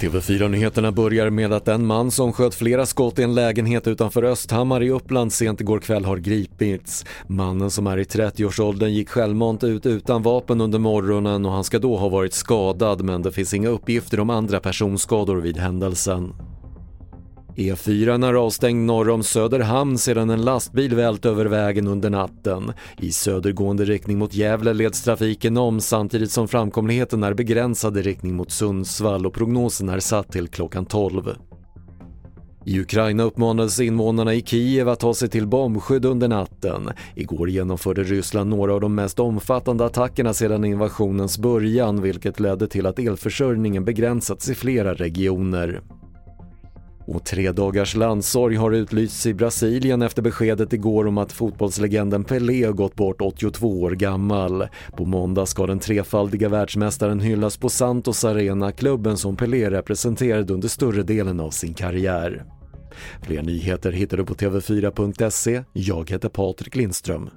TV4-nyheterna börjar med att en man som sköt flera skott i en lägenhet utanför Östhammar i Uppland sent igår kväll har gripits. Mannen som är i 30-årsåldern gick självmant ut utan vapen under morgonen och han ska då ha varit skadad men det finns inga uppgifter om andra personskador vid händelsen. E4 är avstängd norr om Söderhamn sedan en lastbil vält över vägen under natten. I södergående riktning mot Gävle leds trafiken om samtidigt som framkomligheten är begränsad i riktning mot Sundsvall och prognosen är satt till klockan 12. I Ukraina uppmanades invånarna i Kiev att ta sig till bombskydd under natten. Igår genomförde Ryssland några av de mest omfattande attackerna sedan invasionens början vilket ledde till att elförsörjningen begränsats i flera regioner. Och tre dagars landsorg har utlysts i Brasilien efter beskedet igår om att fotbollslegenden Pelé gått bort 82 år gammal. På måndag ska den trefaldiga världsmästaren hyllas på Santos Arena, klubben som Pelé representerade under större delen av sin karriär. Fler nyheter hittar du på TV4.se. Jag heter Patrik Lindström.